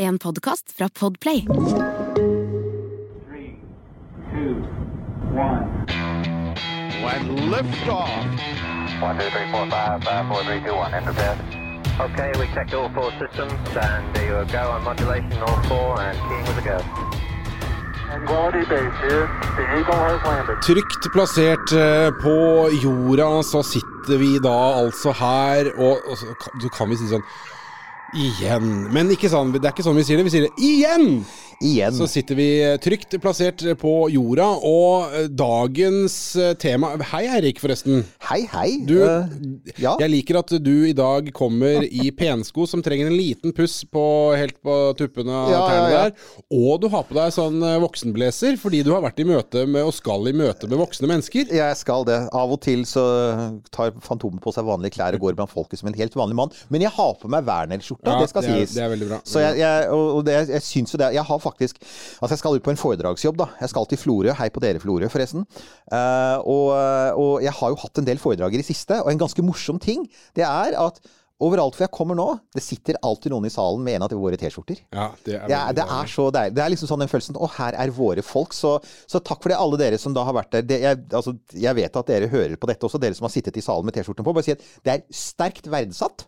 En podkast fra Podplay. Three, two, one. When liftoff. One, two, three, four, five, five, four, three, two, one. Enter bed. Okay, we checked all four systems, and there you go on modulation, all four, and keying with a go. Tranquility Base here. The Eagle has landed. Trygt plassert eh, på jorda, så sitter vi da altså her, og, og så, kan, så kan vi si sånn Igjen. Men ikke sånn, det er ikke sånn vi sier det. Vi sier det igjen! Igjen. Så sitter vi trygt plassert på jorda, og eh, dagens eh, tema Hei, Eirik, forresten. Hei, hei. Du, uh, ja. Jeg liker at du i dag kommer i pensko som trenger en liten puss på, helt på tuppene av Ja, tærne ja, ja. der. Og du har på deg sånn eh, voksenblazer fordi du har vært i møte med, og skal i møte med voksne mennesker. Jeg skal det. Av og til så tar Fantomet på seg vanlige klær og går blant folket som en helt vanlig mann. Men jeg har på meg Werner-skjorta, Ja, det skal det er- sies. det er veldig bra. Så jeg, jeg, og det, jeg syns jo det Jeg har faktisk Altså, jeg skal ut på en foredragsjobb, da. Jeg skal til Florø. Hei på dere, Florø, forresten. Uh, og, og jeg har jo hatt en del foredrag i det siste, og en ganske morsom ting, det er at Overalt hvor jeg kommer nå, det sitter alltid noen i salen med en av våre T-skjorter. Ja, det er, Det er, det er så deilig. Det er liksom sånn den følelsen Å, her er våre folk. Så, så takk for det, alle dere som da har vært der. Det, jeg, altså, jeg vet at dere hører på dette også, dere som har sittet i salen med T-skjorten på. Bare si at det er sterkt verdsatt.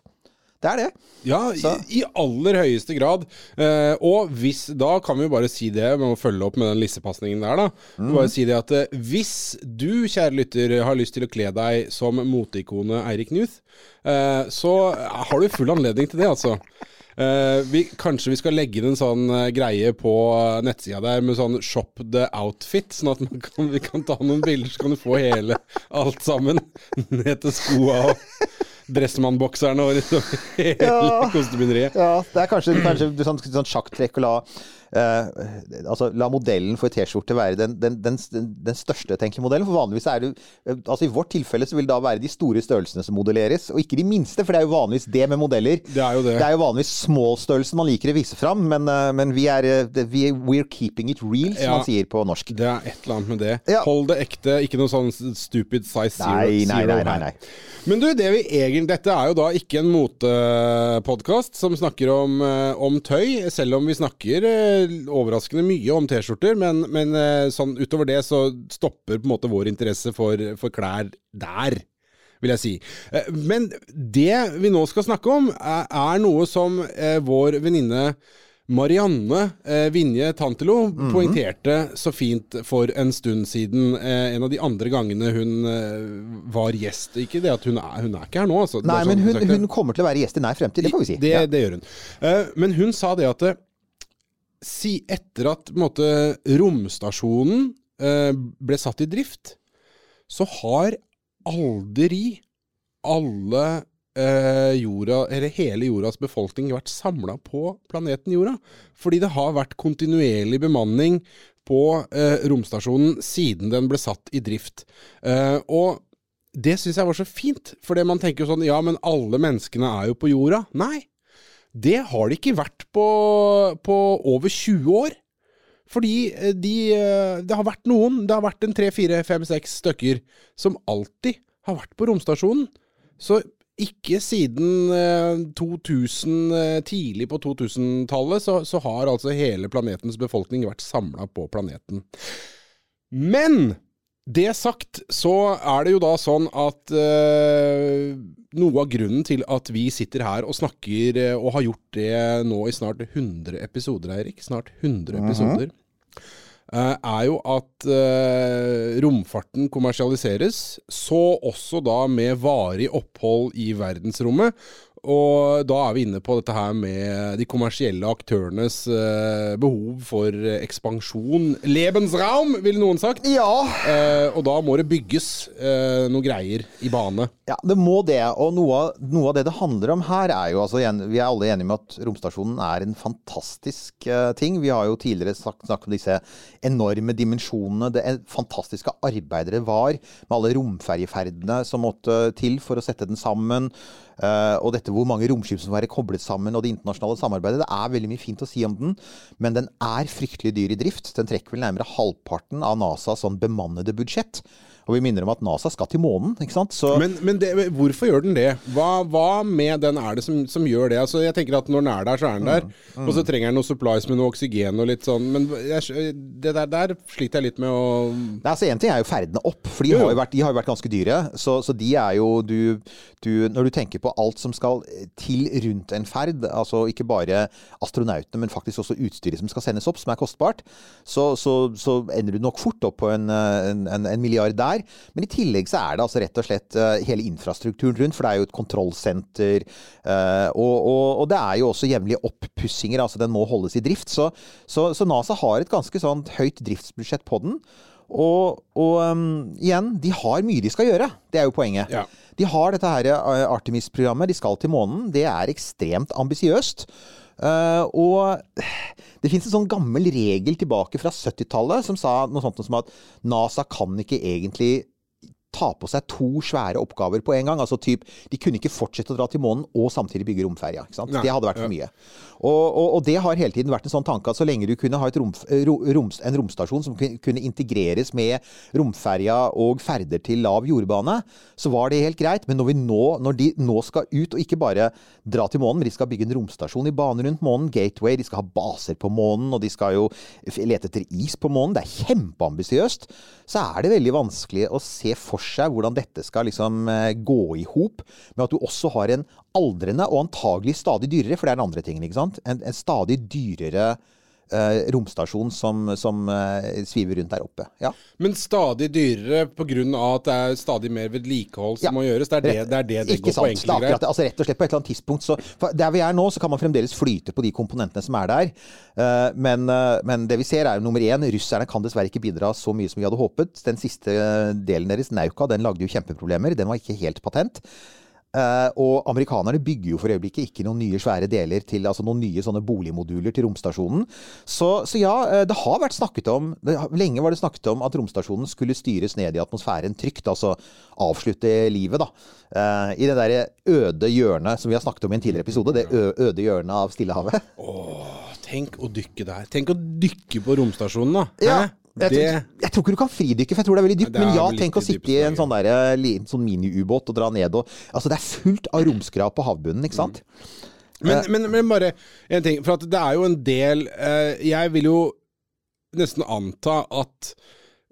Det er det. Ja, i, i aller høyeste grad. Eh, og hvis Da kan vi jo bare si det, vi må følge opp med den lissepasningen der, da. Mm. Bare si det at eh, hvis du, kjære lytter, har lyst til å kle deg som moteikonet Eirik Newth, eh, så har du full anledning til det, altså. Eh, vi, kanskje vi skal legge inn en sånn eh, greie på nettsida der med sånn 'shop the outfit', sånn at man kan, vi kan ta noen bilder, så kan du få hele alt sammen. Ned til skoa og Dressmannbokserne og hele Ja. kostebinderiet. Ja, det er kanskje, kanskje sånn, sånn sjakktrekk å la altså, la modellen for T-skjorte være den, den, den, den største tenkelige modellen. For vanligvis er det eh, altså I vårt tilfelle så vil det da være de store størrelsene som modelleres, og ikke de minste, for det er jo vanligvis det med modeller. Det er jo det. Det er jo vanligvis small-størrelsen man liker å vise fram, men, eh, men vi er eh, vi, We're keeping it real, som Ja. man sier på norsk. Det er et eller annet med det. Ja. Hold det ekte, ikke noe sånn stupid size zero. Nei, nei, nei, nei, nei. Men du, det vi egentlig Dette er jo da ikke en motepodkast som snakker om, eh, om tøy, selv om vi snakker eh, overraskende mye om T-skjorter. Men, men eh, sånn utover det så stopper på en måte vår interesse for, for klær der. Vil jeg si. Eh, Men det vi nå skal snakke om, er, er noe som eh, vår venninne Marianne Vinje Tantelo Mhm. poengterte så fint for en stund siden. En av de andre gangene hun var gjest. Ikke det at hun er, hun er ikke her nå, altså. Nei, men sånn hun, hun kommer til å være gjest i nær fremtid, det får vi si. Det, Ja. det gjør hun. Eh, men hun sa det at si etter at måte, romstasjonen eh, ble satt i drift, så har aldri alle eh, jorda, eller hele jordas befolkning vært samla på planeten jorda. Fordi det har vært kontinuerlig bemanning på eh, romstasjonen siden den ble satt i drift. Eh, og det syns jeg var så fint, fordi man tenker jo sånn Ja, men alle menneskene er jo på jorda. Nei, det har de ikke vært på, på over 20 år. Fordi eh, de, eh, det har vært noen, det har vært en tre, fire, fem, seks stykker som alltid har vært på romstasjonen. Så ikke siden eh, 2000, eh, tidlig på 2000-tallet, så, så har altså hele planetens befolkning vært samla på planeten. Men det sagt, så er det jo da sånn at eh, noe av grunnen til at vi sitter her og snakker, eh, og har gjort det nå i snart 100 episoder, Eirik, snart 100 episoder, eh, er jo at eh, romfarten kommersialiseres, så også da med varig opphold i verdensrommet. Og da er vi inne på dette her med de kommersielle aktørenes eh, behov for ekspansjon. Lebensraum, ville noen sagt. Ja, Eh, og da må det bygges eh, noe greier i bane. Ja, det må det. Og noe av, noe av det det handler om her, er jo altså Vi er alle enige med at romstasjonen er en fantastisk eh, ting. Vi har jo tidligere snakket om disse enorme dimensjonene, det fantastiske arbeidet det var med alle romferjeferdene som måtte til for å sette den sammen. Eh, og dette hvor mange romskip som være koblet sammen, og det internasjonale samarbeidet. Det er veldig mye fint å si om den, men den er fryktelig dyr i drift. Den trekker vel nærmere halvparten av NASAs sånn bemannede budsjett. Og vi minner om at NASA skal til månen, ikke sant. Så Men, men det, hvorfor gjør den det? Hva, hva med den er det som, som gjør det? Altså, jeg tenker at Når den er der, så er den der. Mm, Og så trenger den noe supplies med noe oksygen og litt sånn. Men jeg, det der, der sliter jeg litt med å Nei, altså En ting er jo ferdene opp, for de har jo vært, de har jo vært ganske dyre. Så, så de er jo du, du Når du tenker på alt som skal til rundt en ferd, altså ikke bare astronautene, men faktisk også utstyret som skal sendes opp, som er kostbart, så, så, så ender du nok fort opp på en, eh, en, en, en milliard der. Men i tillegg så er det altså rett og slett eh, hele infrastrukturen rundt, for det er jo et kontrollsenter. eh, og, og, og det er jo også jevnlige oppussinger, altså den må holdes i drift. Så, så, så NASA har et ganske sånn høyt driftsbudsjett på den. Og, og um, igjen, de har mye de skal gjøre. Det er jo poenget. Ja. De har dette her uh, Artemis-programmet. De skal til månen. Det er ekstremt ambisiøst. Uh, og det fins en sånn gammel regel tilbake fra 70-tallet som sa noe sånt som at NASA kan ikke egentlig ta på seg to svære oppgaver på en gang. Altså typ, De kunne ikke fortsette å dra til månen og samtidig bygge romferja. ikke sant? Nei, Det hadde vært for mye. Og, og, og det har hele tiden vært en sånn tanke at så lenge du kunne ha et rom, ro, en romstasjon som kunne integreres med romferja og ferder til lav jordbane, så var det helt greit. Men når, vi nå, når de nå skal ut, og ikke bare dra til månen, men de skal bygge en romstasjon i bane rundt månen, Gateway, de skal ha baser på månen, og de skal jo lete etter is på månen, det er kjempeambisiøst, så er det veldig vanskelig å se for seg hvordan dette skal liksom eh, gå i hop med at du også har en aldrende og antagelig stadig dyrere, for det er den andre tingen, ikke sant? En, en stadig dyrere eh, romstasjon som, som eh, sviver rundt der oppe. Ja. Men stadig dyrere pga. at det er stadig mer vedlikehold som Ja. må gjøres. Det er det det, er det, det går sant, på enkelte greier. Altså rett og slett på et eller annet tidspunkt så, Der vi er nå, så kan man fremdeles flyte på de komponentene som er der. Eh, men, eh, men det vi ser er jo nummer én, russerne kan dessverre ikke bidra så mye som vi hadde håpet. Den siste eh, delen deres, Nauka, den lagde jo kjempeproblemer. Den var ikke helt patent. Eh, og amerikanerne bygger jo for øyeblikket ikke noen nye svære deler til altså noen nye sånne boligmoduler til romstasjonen. Så, så ja, eh, det har vært snakket om det, Lenge var det snakket om at romstasjonen skulle styres ned i atmosfæren trygt. Altså avslutte livet, da. Uh, I det derre øde hjørnet som vi har snakket om i en tidligere episode. Det øde hjørnet av Stillehavet. Tenk å dykke der. Tenk å dykke på romstasjonen, da. Ja? Jeg, Det, tror, jeg tror ikke du kan fridykke, for jeg tror det er veldig dypt. Men ja, tenk å sitte i en sånn, der, eh, sånn mini-ubåt og dra ned og Altså, det er fullt av romskrap på havbunnen, ikke sant? men, men, men bare en ting. For at det er jo en del eh, Jeg vil jo nesten anta at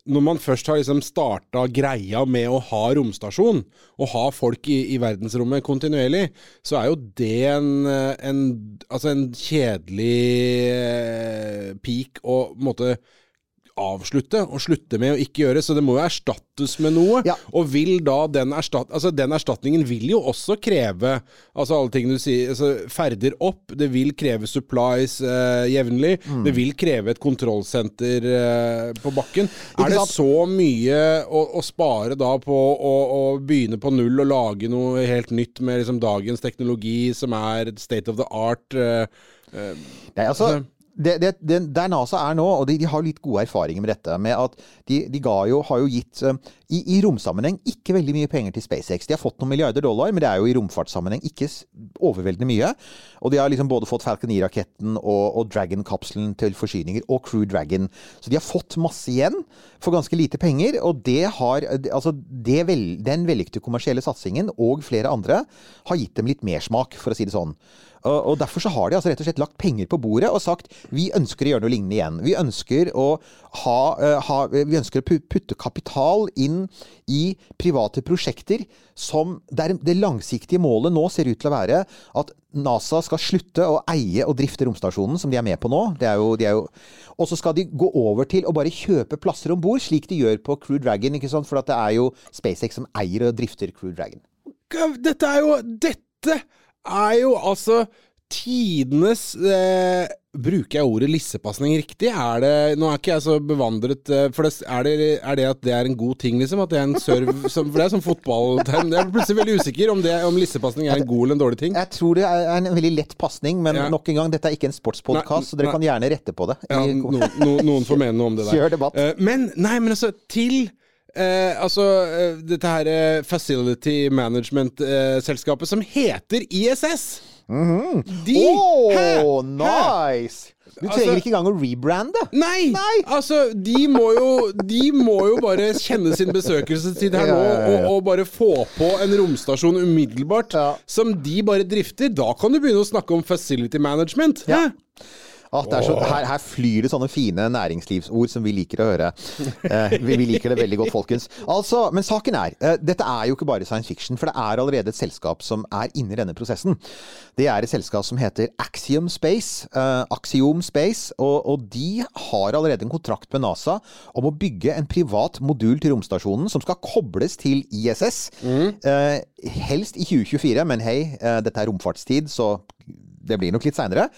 når man først har liksom starta greia med å ha romstasjon, og ha folk i, i verdensrommet kontinuerlig, så er jo det en, eh, en, altså en kjedelig eh, peak å måte avslutte, og slutte med å ikke gjøre. Så det må jo erstattes med noe. Ja. Og vil da den, erstat, altså den erstatningen vil jo også kreve Altså alle tingene du sier altså Ferder opp, det vil kreve supplies eh, jevnlig. Mm. Det vil kreve et kontrollsenter eh, på bakken. Er det så mye å, å spare da på å, å begynne på null og lage noe helt nytt med liksom dagens teknologi som er state of the art? eh, Nei, altså, det, det, det, der NASA er nå, og de, de har litt gode erfaringer med dette, med at de, de jo, har jo gitt eh, i, I romsammenheng ikke veldig mye penger til SpaceX. De har fått noen milliarder dollar, men det er jo i romfartssammenheng ikke overveldende mye. Og de har liksom både fått Falcon 9-raketten og, og Dragon-kapselen til forsyninger, og Crew Dragon. Så de har fått masse igjen for ganske lite penger, og har Altså, vel, den vellykkede kommersielle satsingen, og flere andre, har gitt dem litt mersmak, for å si det sånn. Og, Derfor så har de altså rett og slett lagt penger på bordet og sagt vi ønsker å gjøre noe lignende igjen. Vi ønsker å, ha, eh, ha, vi ønsker å putte kapital inn i private prosjekter som der det langsiktige målet nå ser ut til å være at NASA skal slutte å eie og drifte romstasjonen, som de er med på nå. Og så skal de gå over til å bare kjøpe plasser om bord, slik de gjør på Crew Dragon. ikke sant? For det er jo SpaceX som eier og drifter Crew Dragon. Dette er jo Dette er jo altså tidenes eh, Bruker jeg ordet lissepasning riktig? Er det, nå er ikke jeg så bevandret eh, for det, er, det, er det at det er en god ting, liksom? At det er en serve som, For det er sånn fotballterm. Jeg er plutselig veldig usikker om, det, om lissepasning er en god eller en dårlig ting. Jeg tror det er en veldig lett pasning, men Ja. nok en gang, dette er ikke en sportspodkast, så dere nei. kan gjerne rette på det. Ja, no, no, noen får mene noe om det der. Kjør debatt. Eh, men, nei, men altså, til eh, altså eh, dette her eh, Facility Management-selskapet som heter ISS. De Åh, Hæ? nice! Du Altså- trenger ikke engang å rebrande. Nei! Nei. Altså, de må, jo, de må jo bare kjenne sin besøkelsestid her Ja, nå, ja, ja, ja. Og, og bare få på en romstasjon umiddelbart, Ja. som de bare drifter. Da kan du begynne å snakke om facility management. Ja. Hæ? Er så, her, her flyr det sånne fine næringslivsord som vi liker å høre. Eh, vi, vi liker det veldig godt, folkens. Altså, men saken er, eh, dette er jo ikke bare science fiction, for det er allerede et selskap som er inne i denne prosessen. Det er et selskap som heter Axiom Space. eh, Axiom Space, og, og de har allerede en kontrakt med NASA om å bygge en privat modul til romstasjonen som skal kobles til ISS. Eh, helst i 2024, men hei, eh, dette er romfartstid, så det blir nok litt seinere.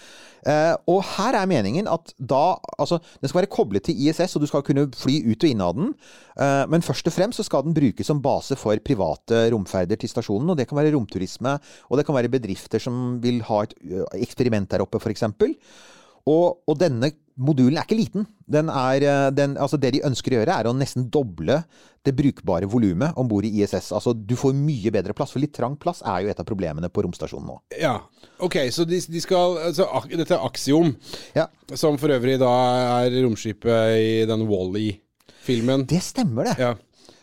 Eh, og her er meningen at da Altså, den skal være koblet til ISS, og du skal kunne fly ut og inn av den. Eh, men først og fremst så skal den brukes som base for private romferder til stasjonen. Og det kan være romturisme, og det kan være bedrifter som vil ha et eksperiment der oppe, f.eks. Og, og denne modulen er ikke liten. Den er, eh, den, altså det de ønsker å gjøre, er å nesten doble det brukbare volumet om bord i ISS. Altså Du får mye bedre plass, for litt trang plass er jo et av problemene på romstasjonen nå. Ja. Ok, så de, de skal altså, Dette er Axiom, Ja, som for øvrig da er romskipet i den Wall-E-filmen. Det stemmer, det. Ja.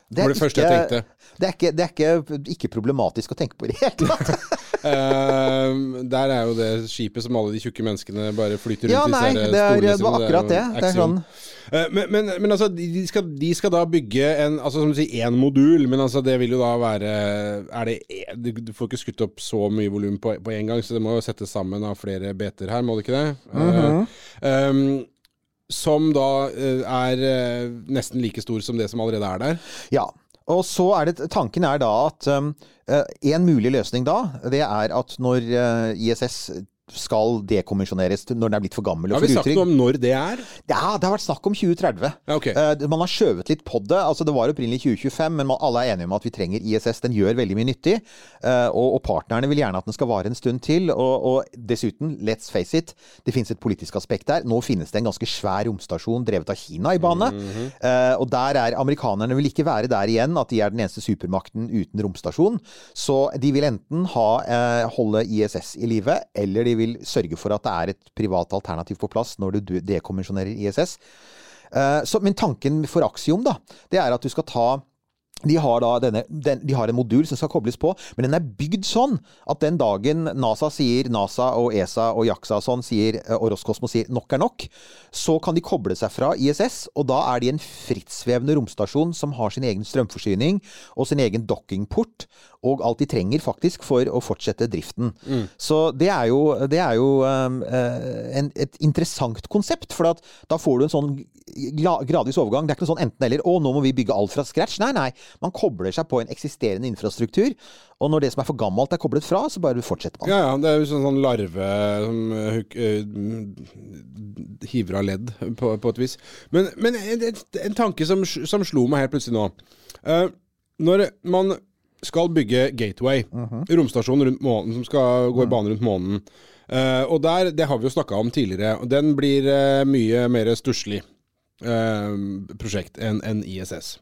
Det var det første jeg tenkte. Det er, ikke, det er ikke, ikke problematisk å tenke på i det hele tatt. Eh, der er jo det skipet som alle de tjukke menneskene bare flyter rundt Ja, i. nei, det, er, det var akkurat det. Det er sånn Eh, Men, men, men altså, de skal, de skal da bygge en Altså som du sier, én modul, men altså det vil jo da være Er det Du du får ikke skutt opp så mye volum på, én gang, så det må jo settes sammen av flere beter her, må det ikke det? Mhm. Eh, um, som da eh, er eh, nesten like stor som det som allerede er der. Ja. Og så er det, tanken er da at um, en mulig løsning da, det er at når ISS skal dekommisjoneres når den er blitt for gammel og Har vi for sagt noe om når det er? Ja, det har vært snakk om 2030. Ja, ok. Eh, Man har skjøvet litt på det. altså Det var opprinnelig 2025, men man, alle er enige om at vi trenger ISS. Den gjør veldig mye nyttig. Uh, Og, og partnerne vil gjerne at den skal vare en stund til. Og, og dessuten, let's face it, det finnes et politisk aspekt der. Nå finnes det en ganske svær romstasjon drevet av Kina i bane. Eh, Og der er amerikanerne vil ikke være der igjen, at de er den eneste supermakten uten romstasjon. Så de vil enten ha, holde ISS i live, eller de vil sørge for at det er et privat alternativ på plass når du dekommisjonerer ISS. Eh, Så, men tanken for Axiom da, det er at du skal ta de har, denne, den, de har en modul som skal kobles på, men den er bygd sånn at den dagen NASA sier NASA og ESA og JAXA og sånn sier, eh, og Roskosmos sier nok er nok, så kan de koble seg fra ISS, og da er de en frittsvevende romstasjon som har sin egen strømforsyning og sin egen dockingport, og alt de trenger faktisk for å fortsette driften. Så det er jo, det er jo um, eh, en, et interessant konsept, for da får du en sånn gradvis overgang. Det er ikke noe sånn enten-eller. Å, nå må vi bygge alt fra scratch. Nei, nei. Man kobler seg på en eksisterende infrastruktur. Og når det som er for gammelt er koblet fra, så bare fortsetter man. Ja, ja. Det er jo sånn, sånn larve som uh, hiver av ledd, på, på et vis. Men, men en, en tanke som, som slo meg helt plutselig nå. Uh, når man skal bygge Gateway, romstasjonen rundt månen, som skal gå i bane rundt månen Uh, Og der, det har vi jo snakka om tidligere, og den blir uh, mye mer stusslig uh, prosjekt enn enn ISS.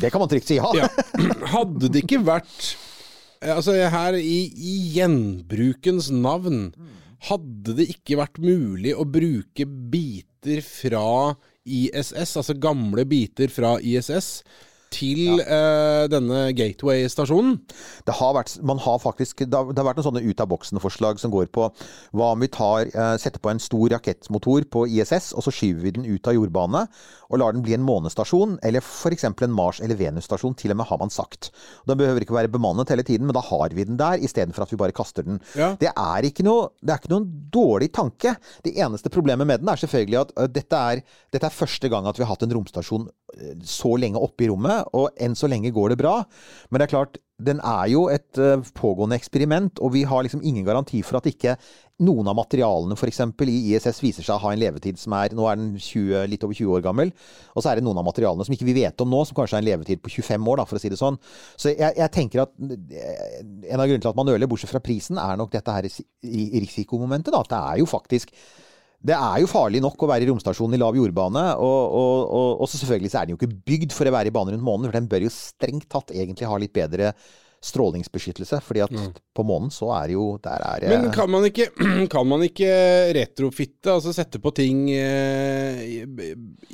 Det kan man trygt si ja. Ja. Hadde det ikke vært Altså her i, i gjenbrukens navn Hadde det ikke vært mulig å bruke biter fra ISS, altså gamle biter fra ISS, til eh, denne Gateway-stasjonen? Det har vært, man har faktisk, det har, det har vært noen sånne ut av boksen-forslag som går på hva om vi tar, uh, setter på en stor rakettmotor på ISS, og så skyver vi den ut av jordbane, og lar den bli en månestasjon, eller f.eks. en Mars- eller Venus-stasjon, til og med har man sagt. Den behøver ikke være bemannet hele tiden, men da har vi den der, istedenfor at vi bare kaster den. Ja. Det er ikke noe, det er ikke noen dårlig tanke. Det eneste problemet med den er selvfølgelig at uh, dette er, dette er første gang at vi har hatt en romstasjon så lenge oppe i rommet, og enn så lenge går det bra. Men det er klart, den er jo et pågående eksperiment, og vi har liksom ingen garanti for at ikke noen av materialene f.eks. i ISS viser seg å ha en levetid som er Nå er den 20, litt over 20 år gammel, og så er det noen av materialene som ikke vi vet om nå, som kanskje har en levetid på 25 år, da, for å si det sånn. Så jeg, jeg tenker at eh, en av grunnene til at man nøler, bortsett fra prisen, er nok dette her i- risikomomentet. da, At det er jo faktisk Det er jo farlig nok å være i romstasjonen i lav jordbane, og, og, og, og selvfølgelig så er den jo ikke bygd for å være i bane rundt månen, for den bør jo strengt tatt egentlig ha litt bedre strålingsbeskyttelse, fordi at på månen så er jo Der er Men kan man ikke, kan man ikke retrofitte, altså sette på ting eh,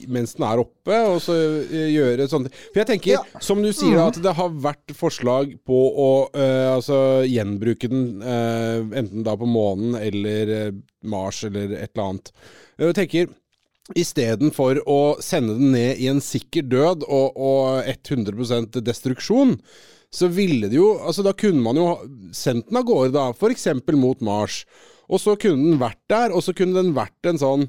mens den er oppe, og så eh, gjøre sånne For jeg tenker, Ja. som du sier, da, at det har vært forslag på å eh, altså gjenbruke den, eh, enten da på månen eller eh, Mars eller et eller annet. Jeg tenker Istedenfor å sende den ned i en sikker død og, og 100% destruksjon, så ville det jo Altså, da kunne man jo sendt den av gårde, da, f.eks. mot Mars. Og så kunne den vært der, og så kunne den vært en sånn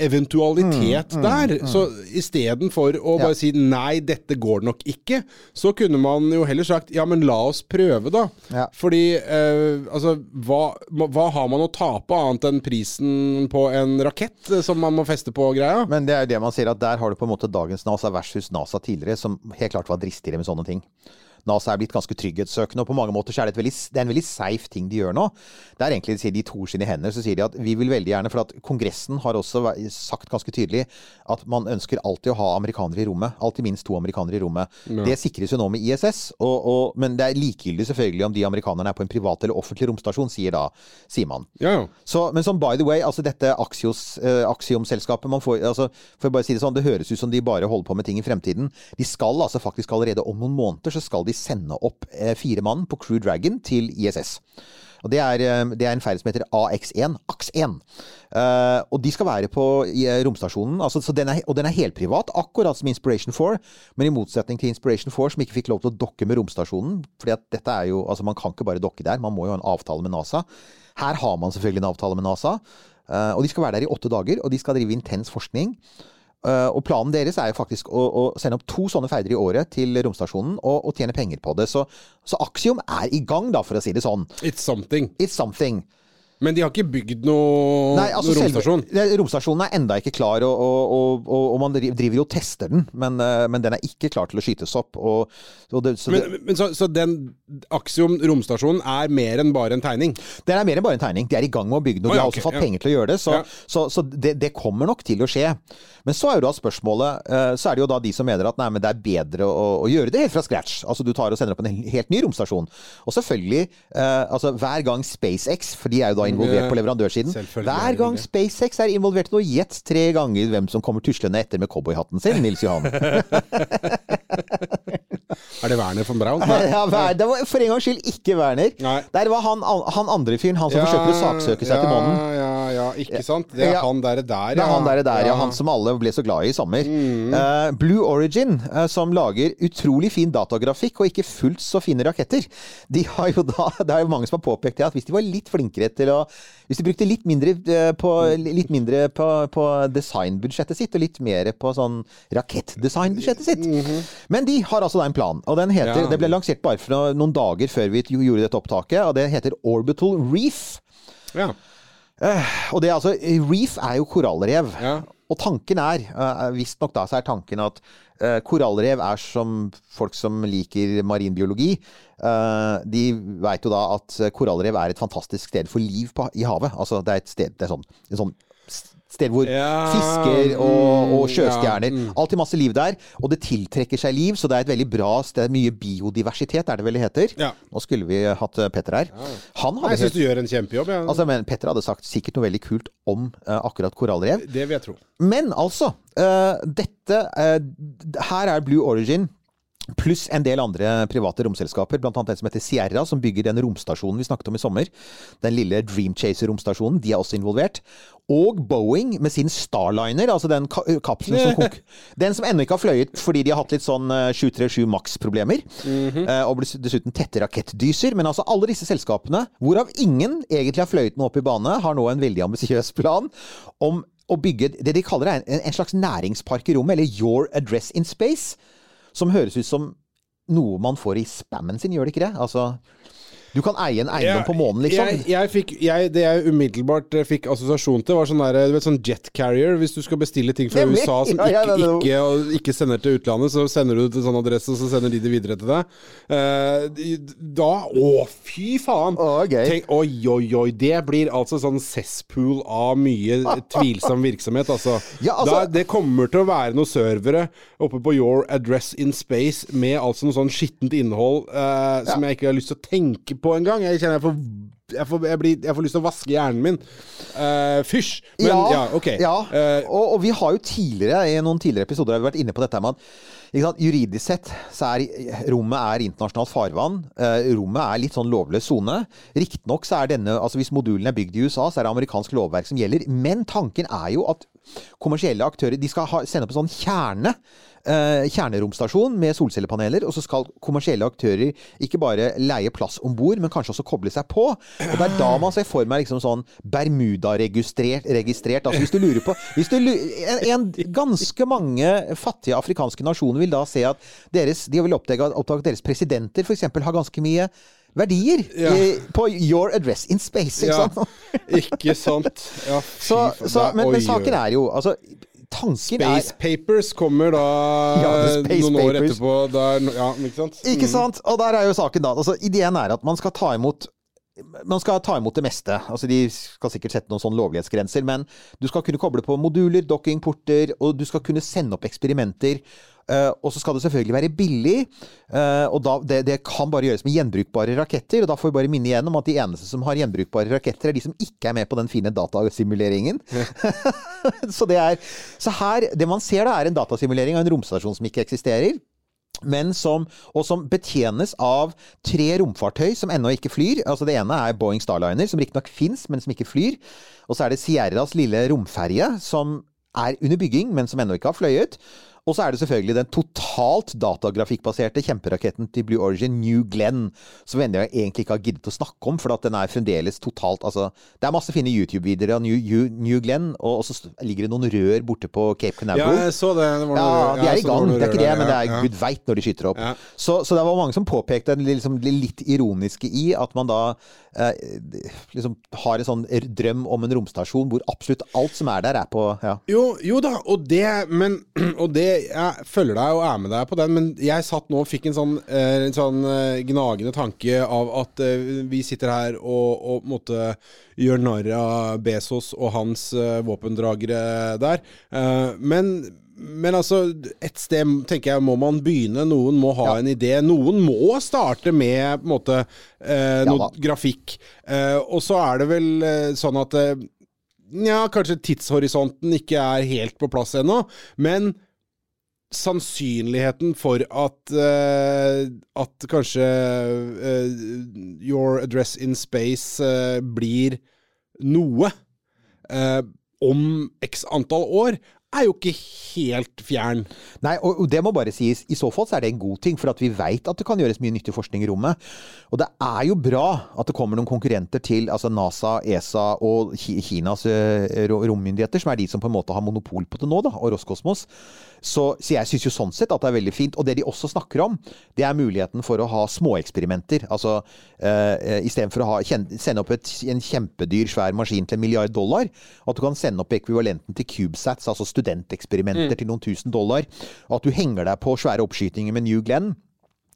eventualitet der. Så istedenfor å bare Ja. si nei, dette går nok ikke, så kunne man jo heller sagt ja, men la oss prøve, da. Ja. Fordi eh, altså, hva, hva har man å tape annet enn prisen på en rakett eh, som man må feste på greia? Men det er jo det man sier, at der har du på en måte dagens NASA versus NASA tidligere, som helt klart var dristigere med sånne ting. NASA er blitt ganske trygghetssøkende, og på mange måter så er det, et veldig, det er en veldig safe ting de gjør nå. Det er egentlig, de to sine hender, så sier de at vi vil veldig gjerne, for at Kongressen har også sagt ganske tydelig at man ønsker alltid å ha amerikanere i rommet. Alltid minst to amerikanere i rommet. Det sikres jo nå med ISS, og, og, men det er likegyldig selvfølgelig om de amerikanerne er på en privat eller offentlig romstasjon, sier da, sier man. Ja, ja. Så, men som by the way, altså dette Axios, eh, Axiom-selskapet man får, altså, For å bare si det sånn, det høres ut som de bare holder på med ting i fremtiden. De skal altså faktisk allerede om noen måneder så skal de sende opp eh, fire mann på Crew Dragon til ISS. Og det er, eh, det er en ferd som heter AX1. AX1. Uh, og de skal være på eh, romstasjonen. Altså, så den er, og den er helprivat, akkurat som Inspiration 4. Men i motsetning til Inspiration 4, som ikke fikk lov til å dokke med romstasjonen. fordi altså Man kan ikke bare dokke der, man må jo ha en avtale med NASA. Her har man selvfølgelig en avtale med NASA. Uh, og de skal være der i åtte dager, og de skal drive intens forskning. Eh, og planen deres er jo faktisk å, å sende opp to sånne ferder i året til romstasjonen og, og tjene penger på det. Så, så Axiom er i gang, da, for å si det sånn. It's something. It's something. Men de har ikke bygd noe, Nei, altså noe romstasjon? Selve, romstasjonen er enda ikke klar, og, og, og, og, man driver jo og tester den, men, eh, men den er ikke klar til å skytes opp. Det, så Men, men så, så den Axiom romstasjonen er mer enn bare en tegning? Den er mer enn bare en tegning. De er i gang med å bygge den, og de har også fått ja. penger til å gjøre det. Så, Ja. så, så det, det kommer nok til å skje. Men så er jo da spørsmålet eh, Så er det jo da de som mener at nei, men det er bedre å, å gjøre det helt fra scratch. Altså du tar og sender opp en helt ny romstasjon. Og selvfølgelig, eh, altså hver gang SpaceX, for de er jo da involvert på leverandørsiden er Hver gang. SpaceX er involvert nå, gjett tre ganger hvem som kommer tuslende etter med cowboyhatten sin, Nils Johan. Er det Werner von Braun? Ja, Wer- det var for en gangs skyld ikke Werner. Nei. Der var han, han andre fyren, han som forsøker å saksøke seg ja, til månen. Ja, ja, ikke sant? Det er Ja. han der, der, Det er han der, der ja. Han som alle ble så glad i i sommer. Eh, Blue Origin, uh, som lager utrolig fin datagrafikk og ikke fullt så fine raketter. De har jo da, Det er jo mange som har påpekt det, at hvis de var litt flinkere til å Hvis de brukte litt mindre eh, på, litt mindre på, på designbudsjettet sitt, og litt mer på sånn rakettdesignbudsjettet sitt Men de har altså da en plan, og den heter Ja. Det ble lansert bare for noen dager før vi gjorde dette opptaket, og det heter Orbital Reef. Ja. Og det er altså, reef er jo korallrev. Ja. Og tanken er, uh, visstnok da, så er tanken at eh, korallrev er som folk som liker marinbiologi. eh, de veit jo da at korallrev er et fantastisk sted for liv på, i havet. Altså det er et sted det er sånn, en sånn sted hvor Ja, fisker og, og mm, sjøstjerner ja, mm. Alltid masse liv der. Og det tiltrekker seg liv, så det er et veldig bra sted. Mye biodiversitet, er det vel det heter. Ja. Nå skulle vi hatt eh, Petter her. Han hadde Jeg syns du gjør en kjempejobb. Ja. Altså, men Petter hadde sagt sikkert noe veldig kult om uh, akkurat korallrev. det vil jeg tro. Men altså, uh, dette uh, Her er Blue Origin. Pluss en del andre private romselskaper, bl.a. en som heter Sierra, som bygger den romstasjonen vi snakket om i sommer. Den lille Dreamchaser-romstasjonen. De er også involvert. Og Boeing med sin Starliner, altså den ka kapselen som kok... Den som ennå ikke har fløyet fordi de har hatt litt sånn eh, 737 Max-problemer. eh, og dessuten tette rakettdyser. Men altså alle disse selskapene, hvorav ingen egentlig har fløyet noe opp i bane, har nå en veldig ambisiøs plan om å bygge det de kaller en, en slags næringspark i rommet, eller Your Address in Space. Som høres ut som noe man får i spammen sin, gjør det ikke det? Altså, Du kan eie en eiendom på månen, liksom. Jeg, jeg fikk, jeg, det jeg umiddelbart eh, fikk assosiasjon til, var sånn der, du vet, sånn jet carrier. Hvis du skal bestille ting fra. USA som Ja, ja, ikke, ikke, ikke sender til utlandet, så sender du det til sånn adresse, og så sender de det videre til deg. Uh, da Å, fy faen! Å, gøy. Tenk, oi, oi, oi. Det blir altså sånn cesspool av mye tvilsom virksomhet, altså. Ja, altså- da, det kommer til å være noen servere oppe på Your Address in Space med altså noe sånn skittent innhold uh, som jeg ikke har lyst til å tenke på engang. Jeg kjenner jeg får jeg får, jeg, blir, jeg får lyst til å vaske hjernen min. Uh, fysj! Men ja, ok. ja. Eh, og, og vi har jo tidligere i noen tidligere episoder har vi vært inne på dette med at Juridisk sett så er rommet er internasjonalt farvann. Uh, rommet er litt sånn lovløs sone. Riktignok så er denne altså Hvis modulen er bygd i USA, så er det amerikansk lovverk som gjelder. Men tanken er jo at kommersielle aktører de skal ha, sende opp en sånn kjerne. Eh, kjerneromstasjon med solcellepaneler, og så skal kommersielle aktører ikke bare leie plass om bord, men kanskje også koble seg på. Og Det er da man ser for meg liksom sånn Bermuda-registrert. registrert. Altså hvis du lurer på hvis du, en, en, Ganske mange fattige afrikanske nasjoner vil da se at deres, de vil oppdage, oppdage at deres presidenter f.eks. har ganske mye verdier Ja. i, på your address in space. Ikke ja, sant? ikke sant? Ja, Så, så, men, men saken er jo altså, Tanken Space er Papers kommer da Ja, Space noen år Papers. etterpå. Der, ja, ikke sant? Ikke Mm. sant? Og der er jo saken da. Altså, ideen er at man skal ta imot man skal ta imot det meste. Altså, de skal sikkert sette noen sånne lovlighetsgrenser, men du skal kunne koble på moduler, dockingporter, og du skal kunne sende opp eksperimenter. Eh, og så skal det selvfølgelig være billig, eh, og da, det, det kan bare gjøres med gjenbrukbare raketter. Og da får vi bare minne igjen om at de eneste som har gjenbrukbare raketter, er de som ikke er med på den fine datasimuleringen. så det er Så her Det man ser, da, er en datasimulering av en romstasjon som ikke eksisterer men som, og som betjenes av tre romfartøy som ennå ikke flyr. Altså Det ene er Boeing Starliner, som riktignok fins, men som ikke flyr. Og så er det Sierras lille romferje, som er under bygging, men som ennå ikke har fløyet. Og så er det selvfølgelig den totalt datagrafikkbaserte kjemperaketten til Blue Origin, New Glenn, som jeg egentlig ikke har giddet å snakke om, for at den er fremdeles totalt Altså, det er masse fine YouTube-videoer av New, New, Glenn, og så ligger det noen rør borte på Cape Canaveral. Ja, jeg så det. det var Ja, de er i gang. det. Det er ikke det, men det er ja, ja. gud veit når de skyter opp. Ja. Så, så det var mange som påpekte det liksom, litt ironiske i at man da eh, liksom har en sånn drøm om en romstasjon hvor absolutt alt som er der, er på ja. Jo, jo da, og det Men Og det Jeg følger deg og er med deg på den, men jeg satt nå og fikk en sånn, eh, en sånn eh, gnagende tanke av at eh, vi sitter her og, og måtte gjøre gjør narr av Bezos og hans våpendragere der. Men men altså, et sted tenker jeg må man begynne. Noen må ha Ja. en idé. Noen må starte med på en måte eh, noe ja, grafikk. Eh, og så er det vel eh, sånn at Nja, kanskje tidshorisonten ikke er helt på plass ennå, men sannsynligheten for at uh, At kanskje uh, Your Address in Space uh, blir noe om x antall år, er jo ikke helt fjern. Nei, og det må bare sies. I så fall så er det en god ting, for at vi veit at det kan gjøres mye nyttig forskning i rommet. Og det er jo bra at det kommer noen konkurrenter til altså NASA, ESA og Kinas eh, rommyndigheter, som er de som på en måte har monopol på det nå, da, og Roskosmos. Så, så jeg syns jo sånn sett at det er veldig fint. Og det de også snakker om, det er muligheten for å ha småeksperimenter. Altså uh, istedenfor å ha, sende opp et, en kjempedyr, svær maskin til en milliard dollar, at du kan sende opp ekvivalenten til CubeSats, altså studenteksperimenter til noen tusen dollar. Og at du henger deg på svære oppskytinger med New Glenn.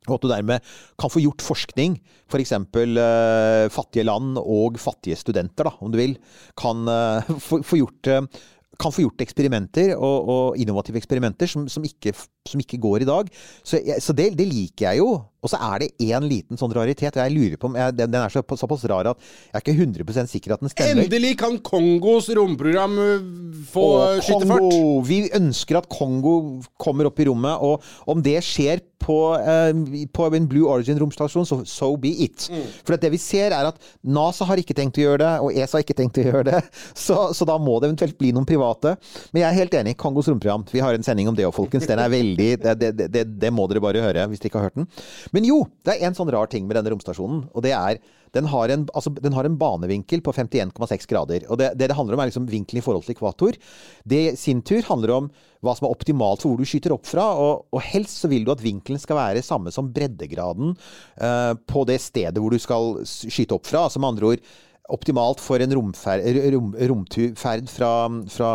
Og at du dermed kan få gjort forskning. F.eks. Uh, fattige land og fattige studenter, da, om du vil, kan uh, få, få gjort uh, kan få gjort eksperimenter, og, og innovative eksperimenter, som, som, ikke, som ikke går i dag. Så, jeg, så det, det liker jeg jo. Og så er det én liten sånn raritet, og jeg lurer på om jeg, den, er så, såpass rar at jeg er ikke 100% sikker at den stemmer. Endelig kan Kongos romprogram øh, få Og skyte! Kongo. Vi ønsker at Kongo kommer opp i rommet, og om det skjer på, eh, på en Blue Origin-romstasjon, så so be it. Mm. For at det vi ser, er at NASA har ikke tenkt å gjøre det, og ESA har ikke tenkt å gjøre det. Så, så da må det eventuelt bli noen private. Men jeg er helt enig. Kongos romprogram. Vi har en sending om det òg, folkens. Den er veldig det, det, det, det må dere bare høre, hvis dere ikke har hørt den. Men jo, det er en sånn rar ting med denne romstasjonen, og det er den har, en, altså, den har en banevinkel på 51,6 grader. Og det det handler om, er liksom vinkelen i forhold til ekvator. Det i sin tur handler om hva som er optimalt for hvor du skyter opp fra. Og, og helst så vil du at vinkelen skal være samme som breddegraden uh, på det stedet hvor du skal skyte opp fra. Altså med andre ord optimalt for en romferd, rom, romferd fra, fra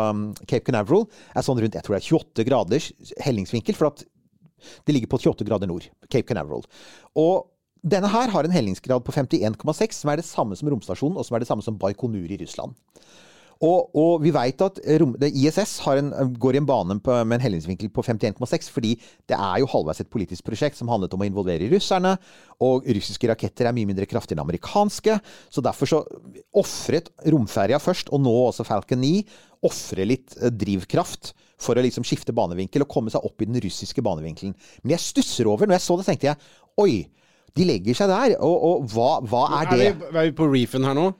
Cape Canaveral er sånn rundt jeg tror det er 28 graders hellingsvinkel. For at det ligger på 28 grader nord. Cape Canaveral. Og denne her har en hellingsgrad på 51,6, som er det samme som romstasjonen, og som er det samme som Baikonur i Russland. Og, og vi veit at rom, det, ISS har en, går i en bane på, med en hellingsvinkel på 51,6, fordi det er jo halvveis et politisk prosjekt som handlet om å involvere russerne. Og russiske raketter er mye mindre kraftige enn amerikanske. Så derfor så ofret romferja først, og nå også Falcon 9, ofre litt eh, drivkraft for å liksom skifte banevinkel og komme seg opp i den russiske banevinkelen. Men jeg stusser over, når jeg så det, tenkte jeg oi, de legger seg der. Og, og hva, hva er det? Er vi, er vi på reefen her nå?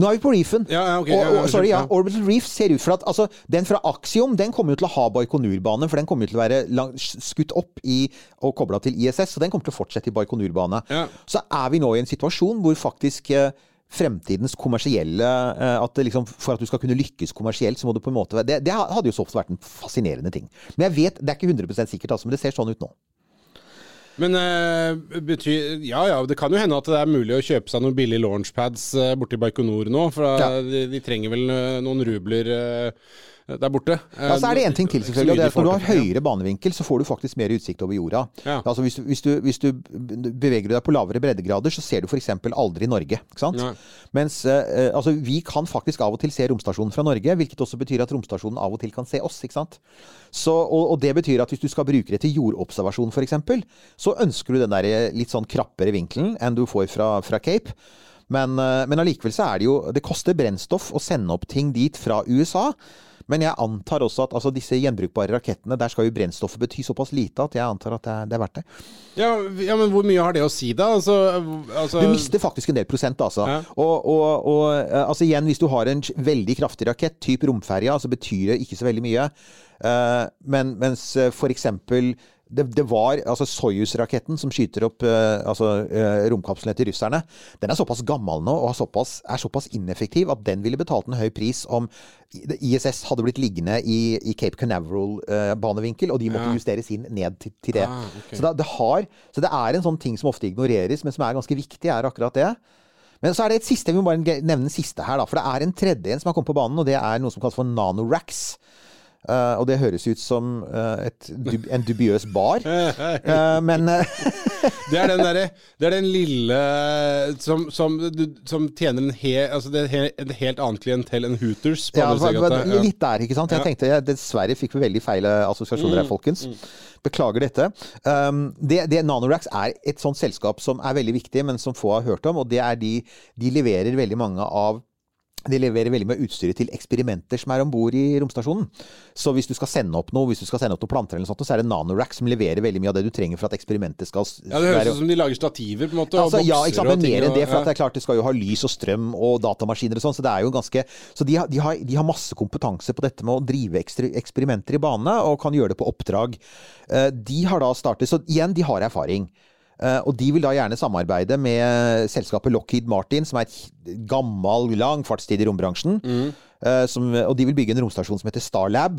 Nå er vi på reefen. Ja, ja, ok, og, og, sorry, ja. Orbital Reef ser ut for at altså, Den fra Axiom den kommer jo til å ha Baikonur-bane, for den kommer jo til å være lang, skutt opp i og kobla til ISS, så den kommer til å fortsette i Baikonur-bane. Ja. Så er vi nå i en situasjon hvor faktisk eh, fremtidens kommersielle eh, at liksom, For at du skal kunne lykkes kommersielt, så må du på en måte Det, det hadde jo så ofte vært en fascinerende ting. Men jeg vet, det er ikke 100 sikkert, altså, men det ser sånn ut nå. Men uh, betyr Ja ja, det kan jo hende at det er mulig å kjøpe seg noen billige launchpads uh, borti Baikonur nå. For da, Ja. de, de trenger vel eh, noen rubler eh, der borte. Ja, så er det én ting til, selvfølgelig. og det er at Når du har høyere banevinkel, så får du faktisk mer utsikt over jorda. Ja. Altså hvis du, hvis, du, hvis du beveger deg på lavere breddegrader, så ser du f.eks. aldri Norge. Ikke sant? Ja. Mens eh, altså, vi kan faktisk av og til se romstasjonen fra Norge, hvilket også betyr at romstasjonen av og til kan se oss. ikke sant? Så, og, og det betyr at hvis du skal bruke det til jordobservasjon f.eks., så ønsker du den der eh, litt sånn krappere vinkelen enn du får fra, fra Cape. Men, eh, men allikevel så er det jo Det koster brennstoff å sende opp ting dit fra USA. Men jeg antar også at altså, disse gjenbrukbare rakettene, der skal jo brennstoffet bety såpass lite at jeg antar at det er, det er verdt det. ja, ja, men hvor mye har det å si, da? Altså, altså Du mister faktisk en del prosent, altså. Ja. Og, og, og eh, altså igjen, hvis du har en veldig kraftig rakett, type romferja, så betyr det ikke så veldig mye. Uh, men mens f.eks. for eksempel det, det var altså Soyuz-raketten som skyter opp eh, altså, eh, romkapslene til russerne. Den er såpass gammel nå og er såpass, er såpass ineffektiv at den ville betalt en høy pris om ISS hadde blitt liggende i, i Cape Canaveral-banevinkel, og de måtte Ja. justeres inn ned til, til det. Ah, okay. så, det, det har, så det er en sånn ting som ofte ignoreres, men som er ganske viktig, er akkurat det. Men så er det et siste, vi må bare nevne den siste her, da. For det er en tredje en som har kommet på banen, og det er noe som kalles for nanoracks. Eh, og det høres ut som uh, et, en dubiøs bar. uh, men Det er den derre Det er den lille som, som, som tjener en, he, altså det er he- en helt annet klientell enn Hooters på ja, litt der, ikke sant. Jeg tenkte jeg dessverre fikk vi veldig feil assosiasjoner her, folkens. Beklager dette. Um, det, det Nanorax er et sånt selskap som er veldig viktig, men som få har hørt om. Og det er de De leverer veldig mange av de leverer veldig mye utstyret til eksperimenter som er om bord i romstasjonen. Så hvis du skal sende opp noe hvis du skal sende opp noen planter, eller noe sånt, så er det Nanorack som leverer veldig mye av det du trenger for at eksperimentet skal Ja, Det høres ut som de lager stativer, på en måte. Altså, og ja, bokser ikke sant, men og ting mer enn det. For ja. at det er klart det skal jo ha lys og strøm og datamaskiner og sånn. Så det er jo ganske Så de har, de har, de har masse kompetanse på dette med å drive eksperimenter i bane, og kan gjøre det på oppdrag. Eh, De har da startet Så igjen, de har erfaring. Eh, Og de vil da gjerne samarbeide med selskapet Lockheed Martin, som er et gammel, lang fartstid i rombransjen. Mm. Som, og de vil bygge en romstasjon som heter Starlab.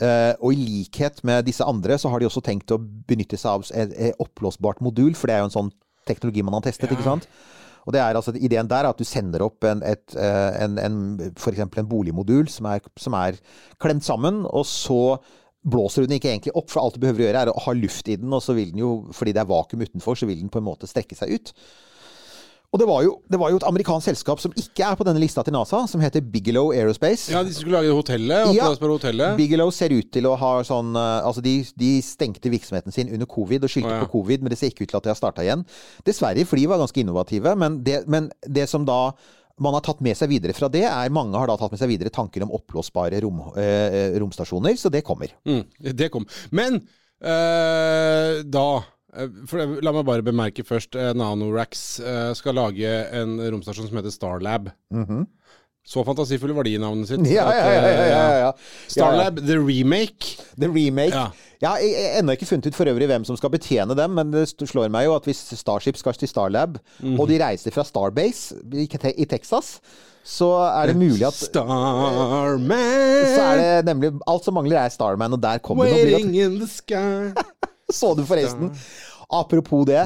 Eh, og i likhet med disse andre, så har de også tenkt å benytte seg av et, oppblåsbart modul, for det er jo en sånn teknologi man har testet, ikke sant? Og det er altså Ideen der er at du sender opp en, et, eh, en, en, for eksempel en boligmodul som er, som er klemt sammen, og så blåser den ikke egentlig opp, for alt du behøver å gjøre er å ha luft i den, og så vil den jo, fordi det er vakuum utenfor, så vil den på en måte strekke seg ut. Og det var, jo, det var jo et amerikansk selskap som ikke er på denne lista til NASA, som heter Bigelow Aerospace. Ja, de skulle lage hotellet. Ja. Hotellet. Bigelow ser ut til å ha sånn eh, Altså, de, de stengte virksomheten sin under covid og skyldte oh, ja. på covid, men det ser ikke ut til at de har starta igjen. Dessverre, for de var ganske innovative. Men det, men det som da man har tatt med seg videre fra det, er mange har da tatt med seg videre tanker om oppblåsbare rom, eh, romstasjoner, så det kommer. Mm, det kom. Men eh, da eh, for, La meg bare bemerke først. eh, Nanoracks eh, skal lage en romstasjon som heter Starlab. Så fantasifulle var de i navnet sitt. Ja, ja, ja. ja, eh, ja, ja. Starlab The Remake. The remake. Ja. Jeg har ennå ikke funnet ut for øvrig hvem som skal betjene dem, men det slår meg jo at hvis Starship skal til Starlab, Mhm. og de reiser fra Starbase i, Texas, så er det mulig at Starman Så er det nemlig Alt som mangler, er Starman, og der kommer det. Waiting in the sky Så du forresten Apropos det.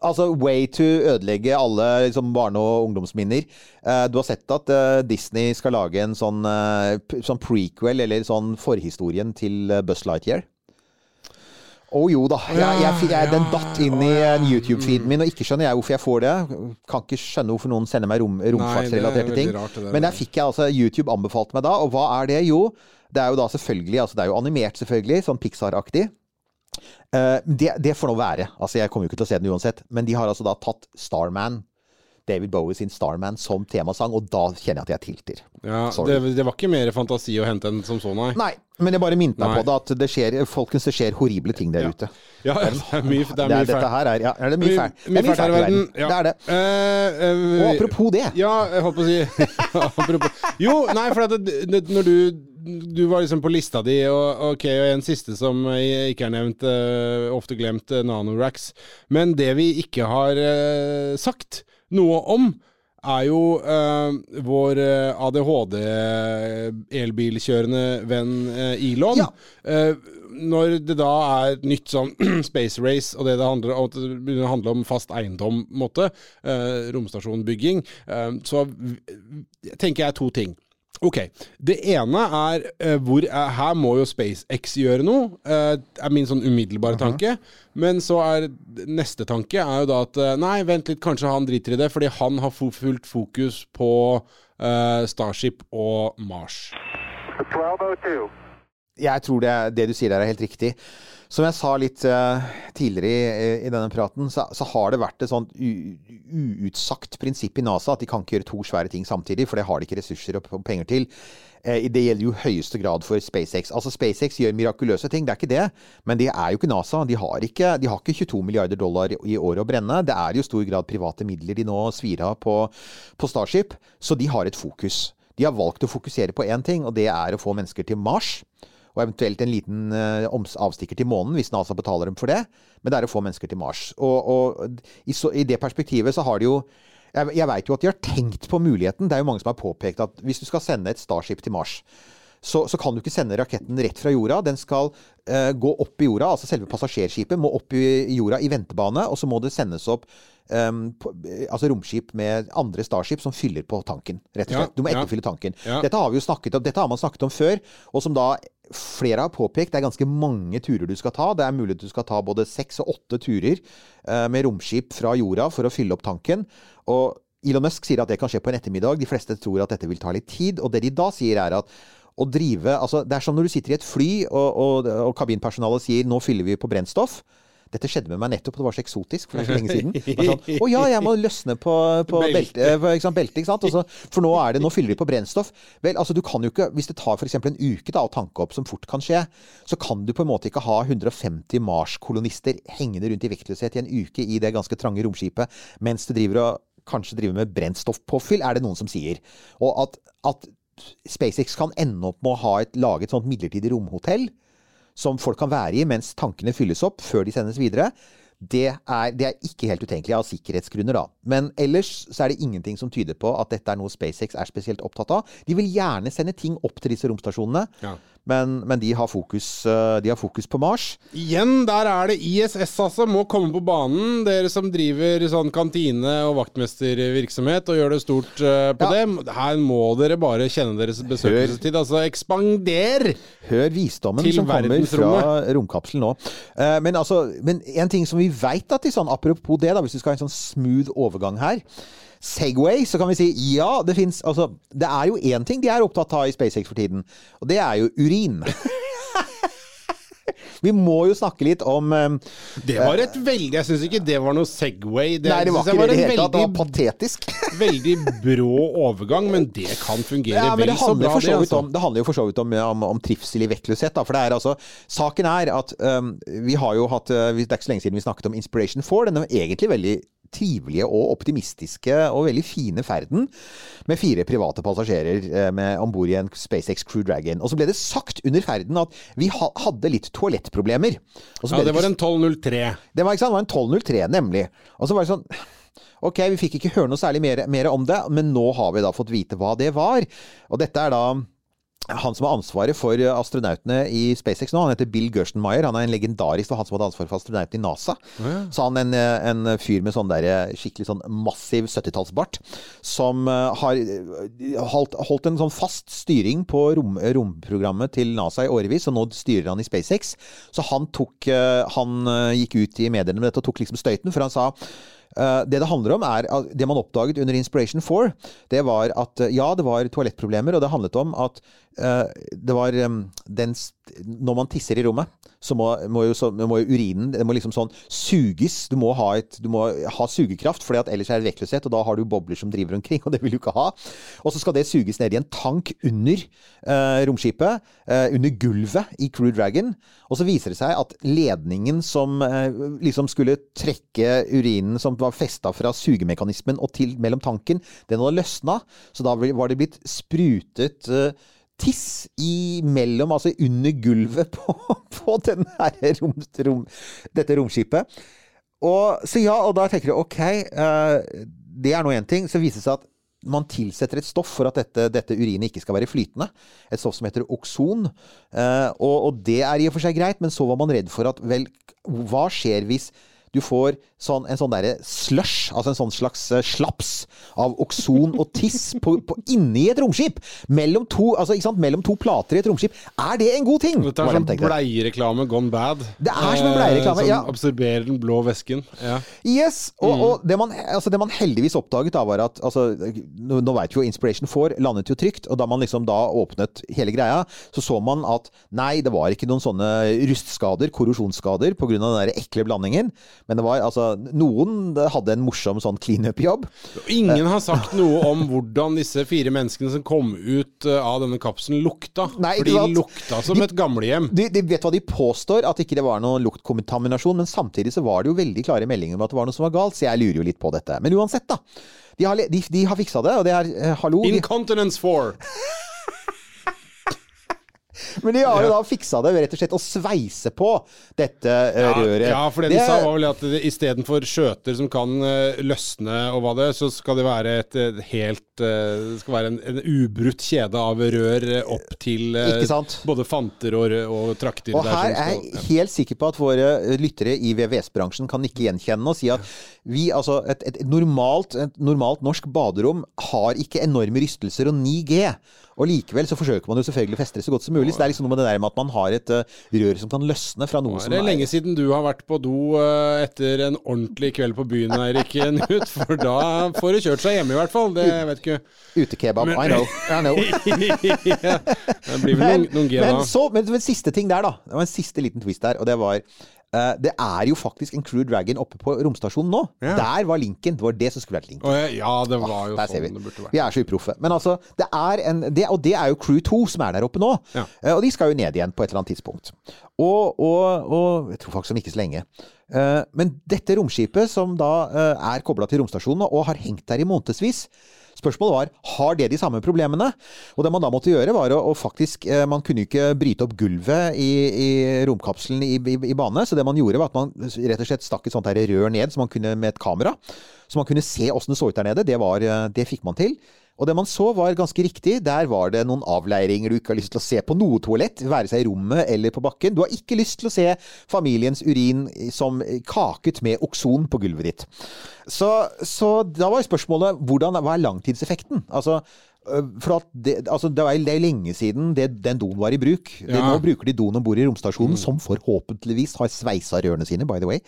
Altså, way to ødelegge alle liksom, barne- og ungdomsminner. Uh, du har sett at uh, Disney skal lage en sånn, uh, sånn prequel, eller sånn forhistorien til eh, Buzz Lightyear. Å jo da. Jeg, jeg, jeg, den datt inn i en YouTube-feeden min, og ikke skjønner jeg hvorfor jeg får det. Kan ikke skjønne hvorfor noen sender meg rom, romfartsrelaterte ting. rart. Men der fikk jeg altså YouTube anbefalte meg da, og hva er det? Jo, det er jo da selvfølgelig altså Det er jo animert, selvfølgelig, sånn Pixar-aktig. Eh, det, det får nå være. Altså, jeg kommer jo ikke til å se den uansett. Men de har altså da tatt Starman, David Bowie sin Starman, som temasang, og da kjenner jeg at jeg tilter. ja, det, det var ikke mer fantasi å hente enn som så, nei. Nei, men jeg bare minnet meg på det, at det skjer, folkens, det skjer horrible ting der Ja. ute. Ja, det er mye, det er dette her er, ja, er det mye fælt. Det er mye fælt i verden. Ja. Det er det. Uh, uh, Og apropos det. Ja, jeg holdt på å si Apropos Jo, nei, for det, når du Du var liksom på lista di, og okay, og en siste som eh, ikke er nevnt, eh, ofte glemt, uh, Nanoracks. Men det vi ikke har eh, sagt noe om, er jo uh, vår eh, ADHD-elbilkjørende venn uh, Elon. Ja. Uh, når det da er et nytt sånn space race, og det det handler om, det begynner å handle om fast eiendom, måte, eh, romstasjonbygging, eh, så tenker jeg to ting. Ok, Det ene er uh, hvor uh, Her må jo SpaceX gjøre noe, uh, er min sånn umiddelbare tanke. Men så er neste tanke er jo da at nei, vent litt, kanskje han driter i det, fordi han har fo- fullt fokus på eh, Starship og Mars. 1202. Jeg tror det, det du sier der er helt riktig. Som jeg sa litt eh, tidligere i, i denne praten, så, så har det vært et sånt uutsagt prinsipp i NASA at de kan ikke gjøre to svære ting samtidig, for det har de ikke ressurser og penger til. Eh, det gjelder jo høyeste grad for SpaceX. Altså SpaceX gjør mirakuløse ting, det er ikke det. Men det er jo ikke NASA. De har ikke, de har ikke 22 milliarder dollar i året å brenne. Det er jo stor grad private midler de nå svir av på, på Starship, så de har et fokus. De har valgt å fokusere på én ting, og det er å få mennesker til Mars og eventuelt en liten eh, avstikker til månen, hvis NASA betaler dem for det. Men det er å få mennesker til Mars. Og, og i, så, i det perspektivet så har de jo Jeg, jeg veit jo at de har tenkt på muligheten. Det er jo mange som har påpekt at hvis du skal sende et Starship til Mars, så, så kan du ikke sende raketten rett fra jorda. Den skal uh, gå opp i jorda, altså selve passasjerskipet må opp i jorda i ventebane, og så må det sendes opp um, på, altså romskip med andre Starship som fyller på tanken, rett og Ja, slett. Du må etterfylle tanken. Ja. Dette har vi jo snakket om, dette har man snakket om før, og som da flere har påpekt, det er ganske mange turer du skal ta. Det er mulig at du skal ta både seks og åtte turer eh, med romskip fra jorda for å fylle opp tanken. Og Elon Musk sier at det kan skje på en ettermiddag. De fleste tror at dette vil ta litt tid. Og det de da sier, er at å drive altså Det er som når du sitter i et fly, og, og, og kabinpersonalet sier 'nå fyller vi på brennstoff'. Dette skjedde med meg nettopp, det var så eksotisk, for det er så lenge siden. Sånn, Å ja, jeg må løsne på, på beltet, belte, sant, beltet, ikke sant? Også, for nå er det, nå fyller de på brennstoff. Vel, altså du kan jo ikke, hvis det tar f.eks. en uke da, å tanke opp, som fort kan skje, så kan du på en måte ikke ha 150 Mars-kolonister hengende rundt i vektløshet i en uke i det ganske trange romskipet, mens du driver og kanskje driver med brennstoffpåfyll, er det noen som sier. Og at, at SpaceX kan ende opp med å ha et, lage et sånt midlertidig romhotell, som folk kan være i mens tankene fylles opp før de sendes videre, det er, det er ikke helt utenkelig av sikkerhetsgrunner, da. Men ellers så er det ingenting som tyder på at dette er noe SpaceX er spesielt opptatt av. De vil gjerne sende ting opp til disse romstasjonene, Ja. Men, men de, har fokus, eh, de har fokus på Mars. Igjen, der er det ISS, altså. Må komme på banen. Dere som driver sånn kantine og vaktmestervirksomhet og gjør det stort eh, på Ja. det. Her må dere bare kjenne deres besøkelsestid. Altså, ekspander! Hør visdommen som kommer fra romkapselen nå. Eh, men altså, men en ting som vi veit at de sånn, apropos det, da, hvis vi skal ha en sånn smooth overgang her Segway, så kan vi si ja, det fins Altså, det er jo én ting de er opptatt av i SpaceX for tiden, og det er jo urin. vi må jo snakke litt om um, Det var et veldig Jeg syns ikke det var noe Segway. Det, Nei, det var ikke det i det hele tatt. Det var patetisk. veldig brå overgang, men det kan fungere Ja, men vel det så bra, for så det. vidt Altså. om, det handler jo for så vidt om, om, om trivsel i vektløshet. Da. For det er altså, saken er at um, vi har jo hatt uh, Det er ikke så lenge siden vi snakket om Inspiration 4. Denne egentlig veldig trivelige og optimistiske og veldig fine ferden med fire private passasjerer med om bord i en SpaceX Crew Dragon. Og så ble det sagt under ferden at vi ha, hadde litt toalettproblemer. Ja, det var en 1203. det var, ikke sant? det var en 1203, nemlig. Og så var det sånn Ok, vi fikk ikke høre noe særlig mer, mer om det, men nå har vi da fått vite hva det var. Og dette er da han som har ansvaret for astronautene i SpaceX nå, han heter Bill Gerstenmaier. Han er en legendarisk og han som hadde ansvaret for astronautene i NASA. Så han en, en fyr med sånn der skikkelig sånn massiv 70-tallsbart, som eh, har eh, holdt, holdt en sånn fast styring på rom, romprogrammet til NASA i årevis, og nå styrer han i SpaceX. Så han tok eh, Han eh, gikk ut i mediene med dette og tok liksom støyten, for han sa det det handler om, er at det man oppdaget under Inspiration 4, det var at uh, ja, det var toalettproblemer, og det handlet om at uh, det var den st Når man tisser i rommet, så må, må, jo, så, må jo urinen det må liksom sånn suges. Du må ha, et, du må ha sugekraft, for ellers er det vektløshet, og da har du bobler som driver omkring, og det vil du ikke ha. Og så skal det suges ned i en tank under romskipet, under gulvet i Crew Dragon. Og så viser det seg at ledningen som liksom skulle trekke urinen som var festa fra sugemekanismen og til mellom tanken, den hadde løsna. Så da var det blitt sprutet uh, tiss imellom, altså under gulvet på, på rom, rom, dette romskipet. Og, så ja, og da tenker jeg ok, uh, det er nå én ting. Så viser det seg at man tilsetter et stoff for at dette, dette, urinet ikke skal være flytende. Et stoff som heter okson. Uh, og, og, det er i og for seg greit, men så var man redd for at vel, hva skjer hvis du får sånn, en sånn derre slush, altså en sånn slags uh, slaps av okson og tiss på, på, inni et romskip! Mellom to, altså? Mellom to plater i et romskip. Er det en god ting? Dette er som bleiereklame gone bad. Det er som en bleiereklame, eh, ja. Som absorberer den blå væsken. Ja. Yes! Og, mm. og det, man, altså, det, man, heldigvis oppdaget da, var at altså, Nå, nå veit vi jo Inspiration 4 landet jo trygt, og da man liksom da åpnet hele greia, så så man at nei, det var ikke noen sånne rustskader, korrosjonsskader, pga. den der ekle blandingen. Men det var altså Noen hadde en morsom sånn cleanup-jobb. Ingen har sagt noe om hvordan disse fire menneskene som kom ut eh, av denne kapselen, lukta. Nei, For de lukta som de, et gamlehjem. De, de vet hva de påstår, at ikke det var noen luktkontaminasjon. Men samtidig så var det jo veldig klare meldinger om at det var noe som var galt, så jeg lurer jo litt på dette. Men uansett, da. De har, de, de har fiksa det, og det er eh, hallo Incontinence 4. Men de har jo da fiksa det ved rett og slett å sveise på dette uh, ja, røret. Ja, for det, det de sa var vel at istedenfor skjøter som kan uh, løsne og hva det, så skal det være et uh, helt Det skal være en, en, ubrutt kjede av rør opp til både fanter og, og trakter. Og her er jeg helt sikker på at våre lyttere i VVS-bransjen kan ikke gjenkjenne og si at vi, altså, et, et, normalt, et normalt norsk baderom har ikke enorme rystelser og 9G. Og likevel så forsøker man jo selvfølgelig å feste det så godt som mulig. Så det er liksom noe med det der med at man har et uh, rør som kan løsne fra noe som er Det er lenge siden du har vært på do uh, etter en ordentlig kveld på byen, Eirik Knut. For da får det kjørt seg hjemme, i hvert fall. Det vet ikke. Utekebab. I know. I know. ja, det blir vel noen, noen G da. Men så, men, men siste ting der, da. Det var en siste liten twist der, og det var Uh, det er jo faktisk en Crew Dragon oppe på romstasjonen nå. Ja. Der var linken. Det var det som skulle vært linken. Oh, ja, det var jo ah, sånn vi. det burde vært. Vi er så uproffe. Men altså, det er en, det, og det er jo Crew 2 som er der oppe nå. Ja. Uh, og de skal jo ned igjen på et eller annet tidspunkt. Og, og, og jeg tror faktisk om ikke så lenge. Uh, men dette romskipet, som da er kobla til romstasjonen og har hengt der i månedsvis Spørsmålet var har det de samme problemene. Og det man da måtte gjøre, var å, å faktisk Man kunne ikke bryte opp gulvet i, i romkapselen i, i, i, bane. Så det man gjorde, var at man rett og slett stakk et sånt her rør ned så man kunne med et kamera. Så man kunne se åssen det så ut der nede. Det, var, det fikk man til. Og det man så var ganske riktig. Der var det noen avleiringer du ikke har lyst til å se på noe toalett, være seg i rommet eller på bakken. Du har ikke lyst til å se familiens urin som kaket med okson på gulvet ditt. Så, så da var spørsmålet hvordan, hva er langtidseffekten? Altså, for det, altså det, er, det er lenge siden det, den doen var i bruk. Ja. Nå bruker de doen om bord i romstasjonen, mm. som forhåpentligvis har sveisa rørene sine, by the way.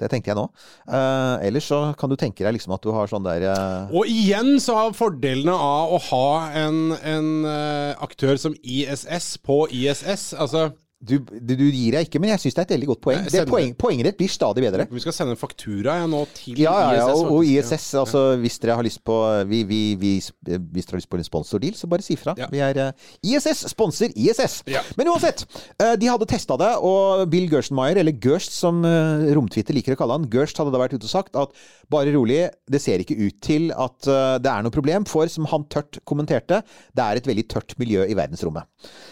Det tenkte jeg nå. Uh, ellers så kan du tenke deg liksom at du har sånn der uh... Og igjen så har fordelene av å ha en, en uh, aktør som ISS på ISS. Altså du, du, du, gir deg ikke, men jeg syns det er et veldig godt poeng. Det, poeng poenget ditt blir stadig bedre. Vi skal sende en faktura ja, nå til ja, ja, ja, ISS. Og, og ISS, altså hvis dere har lyst på vi, vi, vi, Hvis dere har lyst på en sponsordeal, så bare si fra. Vi er uh, ISS sponser ISS. Men uansett, uh, de hadde testa det, og Bill Gerstenmaier, eller Gerst som uh, Romtwitter liker å kalle han, Gerst hadde da vært ute og sagt at bare rolig, det ser ikke ut til at det er noe problem, for som han tørt kommenterte, det er et veldig tørt miljø i verdensrommet.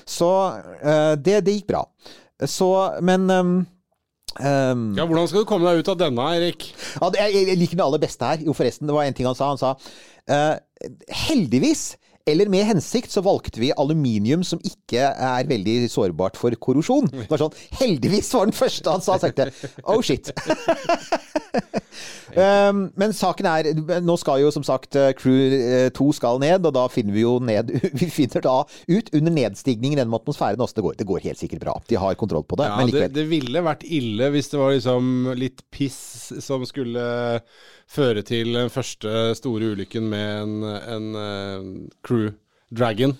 Så det, det gikk bra. Så, men um, Um, Ja, Hvordan skal du komme deg ut av denne, Erik? Ja, jeg, jeg liker den aller beste her. Jo, forresten, det var en ting han sa. Han sa uh, heldigvis, eller med hensikt, så valgte vi aluminium som ikke er veldig sårbart for korrosjon. Det var sånn, Heldigvis var den første han sa. Tenkte oh shit. um, men saken er Nå skal jo som sagt eh, Crew eh, 2 skal ned, og da finner vi jo ned Vi finner da ut under nedstigningen gjennom atmosfæren også. Det går, det går helt sikkert bra. De har kontroll på det. Ja, men det, likevel. det ville vært ille hvis det var liksom litt piss som skulle føre til den første store ulykken med en, en eh, crew dragon.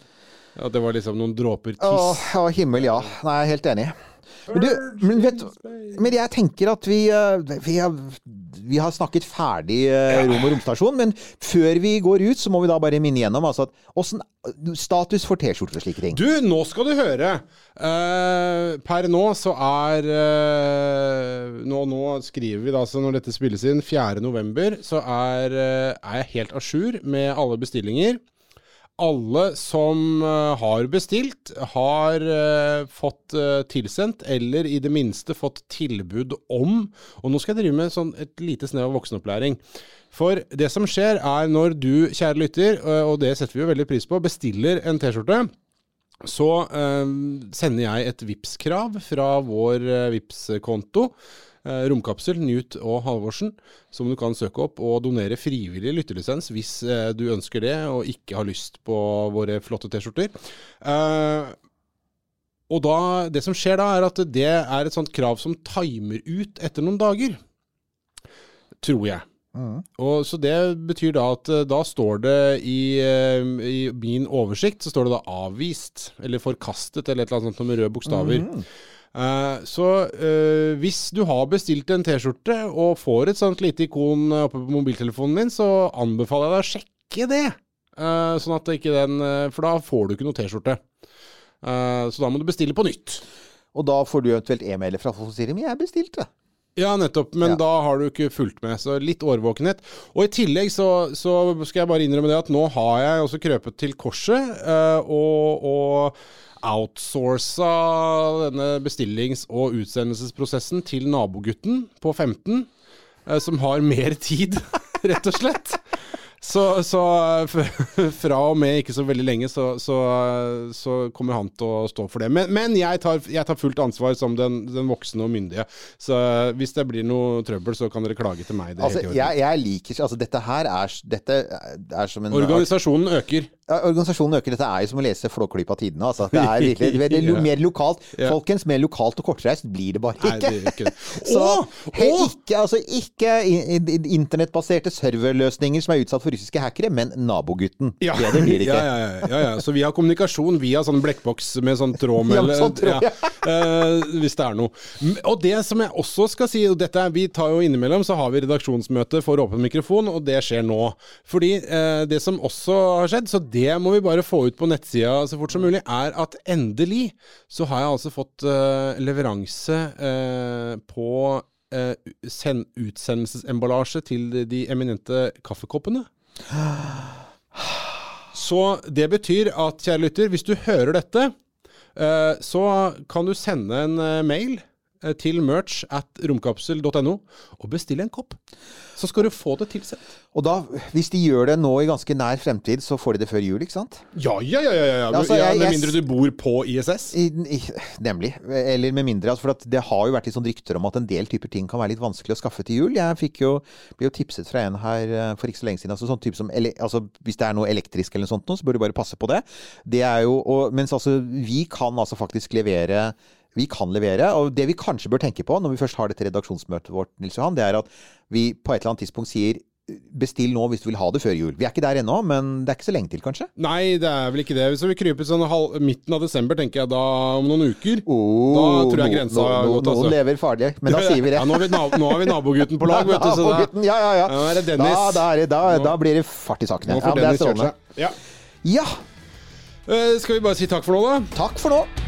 At det var liksom noen dråper tiss. Åh, å, himmel, ja. Nei, jeg er helt enig. Men, du, men, vet, men jeg tenker at vi, eh, vi, har, vi har snakket ferdig eh, Rom og romstasjon, men før vi går ut, så må vi da bare minne igjennom altså at, hvordan, status for T-skjorter og slike ting. Du, nå skal du høre! Eh, per nå så er eh, nå, nå skriver vi da, så når dette spilles inn, 4. november, så er, eh, er jeg helt a jour med alle bestillinger. Alle som eh, har bestilt, har eh, fått eh, tilsendt, eller i det minste fått tilbud om Og nå skal jeg drive med sånn et lite snev av voksenopplæring. For det som skjer, er når du, kjære lytter, og det setter vi jo veldig pris på, bestiller en T-skjorte så sender jeg et Vipps-krav fra vår Vipps-konto. Eh, romkapsel, Newt og Halvorsen, som du kan søke opp og donere frivillig lyttelisens hvis eh, du ønsker det og ikke har lyst på våre flotte T-skjorter. Eh, og da, det som skjer da, er at det er et sånt krav som timer ut etter noen dager. Tror jeg. Og så Det betyr da at da står det i, i min oversikt så står det da avvist, eller forkastet, eller et eller annet sånt med røde bokstaver. Eh, så uh, hvis du har bestilt en T-skjorte og får et sånt lite ikon eh, oppe på mobiltelefonen din, så anbefaler jeg deg å sjekke det. Uh, sånn at ikke den For da får du ikke noe T-skjorte. Så da må du bestille på nytt. Og da får du eventuelt e-mailer fra folk som sier 'men jeg bestilte'. Ja, nettopp. Men Ja. da har du ikke fulgt med. Så litt årvåkenhet. Og i tillegg så, så skal jeg bare innrømme det at nå har jeg også krøpet til korset og, og outsourca denne bestillings- og utsendelsesprosessen til nabogutten på 15, eh, som har mer tid, rett og slett. Så, så fra og med ikke så veldig lenge, så, så, så kommer han til å stå for det. Men, men jeg, tar, jeg tar fullt ansvar som den, den voksne og myndige. Så hvis det blir noe trøbbel, så kan dere klage til meg. Det Altså, jeg, jeg liker altså, Dette her er, dette er som en Organisasjonen øker. Organisasjonen øker. Dette er jo som å lese Flåklypa tidene. Altså. Det er virkelig det er mer lokalt. Folkens, mer lokalt og kortreist blir det bare Nei, ikke. det gjør ikke. Så ikke, altså, ikke internettbaserte serverløsninger som er utsatt for russiske hackere, men nabogutten. Ja. Bedre blir det ikke. Ja, ja, ja. Så vi har kommunikasjon via sånn blekkboks med sånn tråd med sånn tråd, ja. Eh, Hvis det er noe. Og det som jeg også skal si, og dette er, vi tar jo innimellom, så har vi redaksjonsmøte for åpen mikrofon, og det skjer nå. Fordi uh, det som også har skjedd, så det må vi bare få ut på nettsida så fort som mulig, er at endelig så har jeg altså fått uh, leveranse uh, på uh, utsendelsesemballasje til de, eminente kaffekoppene. Så det betyr at, kjære lytter, hvis du hører dette, så kan du sende en mail til merch at romkapsel.no og bestill en kopp. Så skal du få det tilsendt. Og da, hvis de gjør det nå i ganske nær fremtid, så får de det før jul, ikke sant? Ja, ja, ja. ja, ja. Altså, ja Med mindre du bor på ISS. I, i, nemlig. Eller med mindre. Altså, for at det har jo vært litt sånn rykter om at en del typer ting kan være litt vanskelig å skaffe til jul. Jeg fikk jo, ble jo tipset fra en her eh, for ikke så lenge siden. Altså, sånn type som, altså, hvis det er noe elektrisk eller noe sånt, så bør du bare passe på det. det er jo, og, mens altså, vi kan altså faktisk levere vi kan levere, og det vi kanskje bør tenke på når vi først har dette redaksjonsmøtet vårt, Nils Johan, det er at vi på et eller annet tidspunkt sier bestill nå hvis du vil ha det før jul. Vi er ikke der ennå, men det er ikke så lenge til, kanskje? Nei, det er vel ikke det. Hvis vi kryper sånn halv, midten av desember, tenker jeg, da om noen uker. Oh, Da tror jeg grensa har no, gått, Noen altså. lever farlig, men da sier vi det. Ja, nå, har vi nabo, nå har vi nabogutten på lag, vet du. Så da, ja, ja, ja. Da, det Dennis. Da, da, er det, da, Nå- da blir det fart i sakene. nå får Ja, Dennis kjørt seg. Ja. Ja, Uh, skal vi bare si takk for nå, da? takk for nå.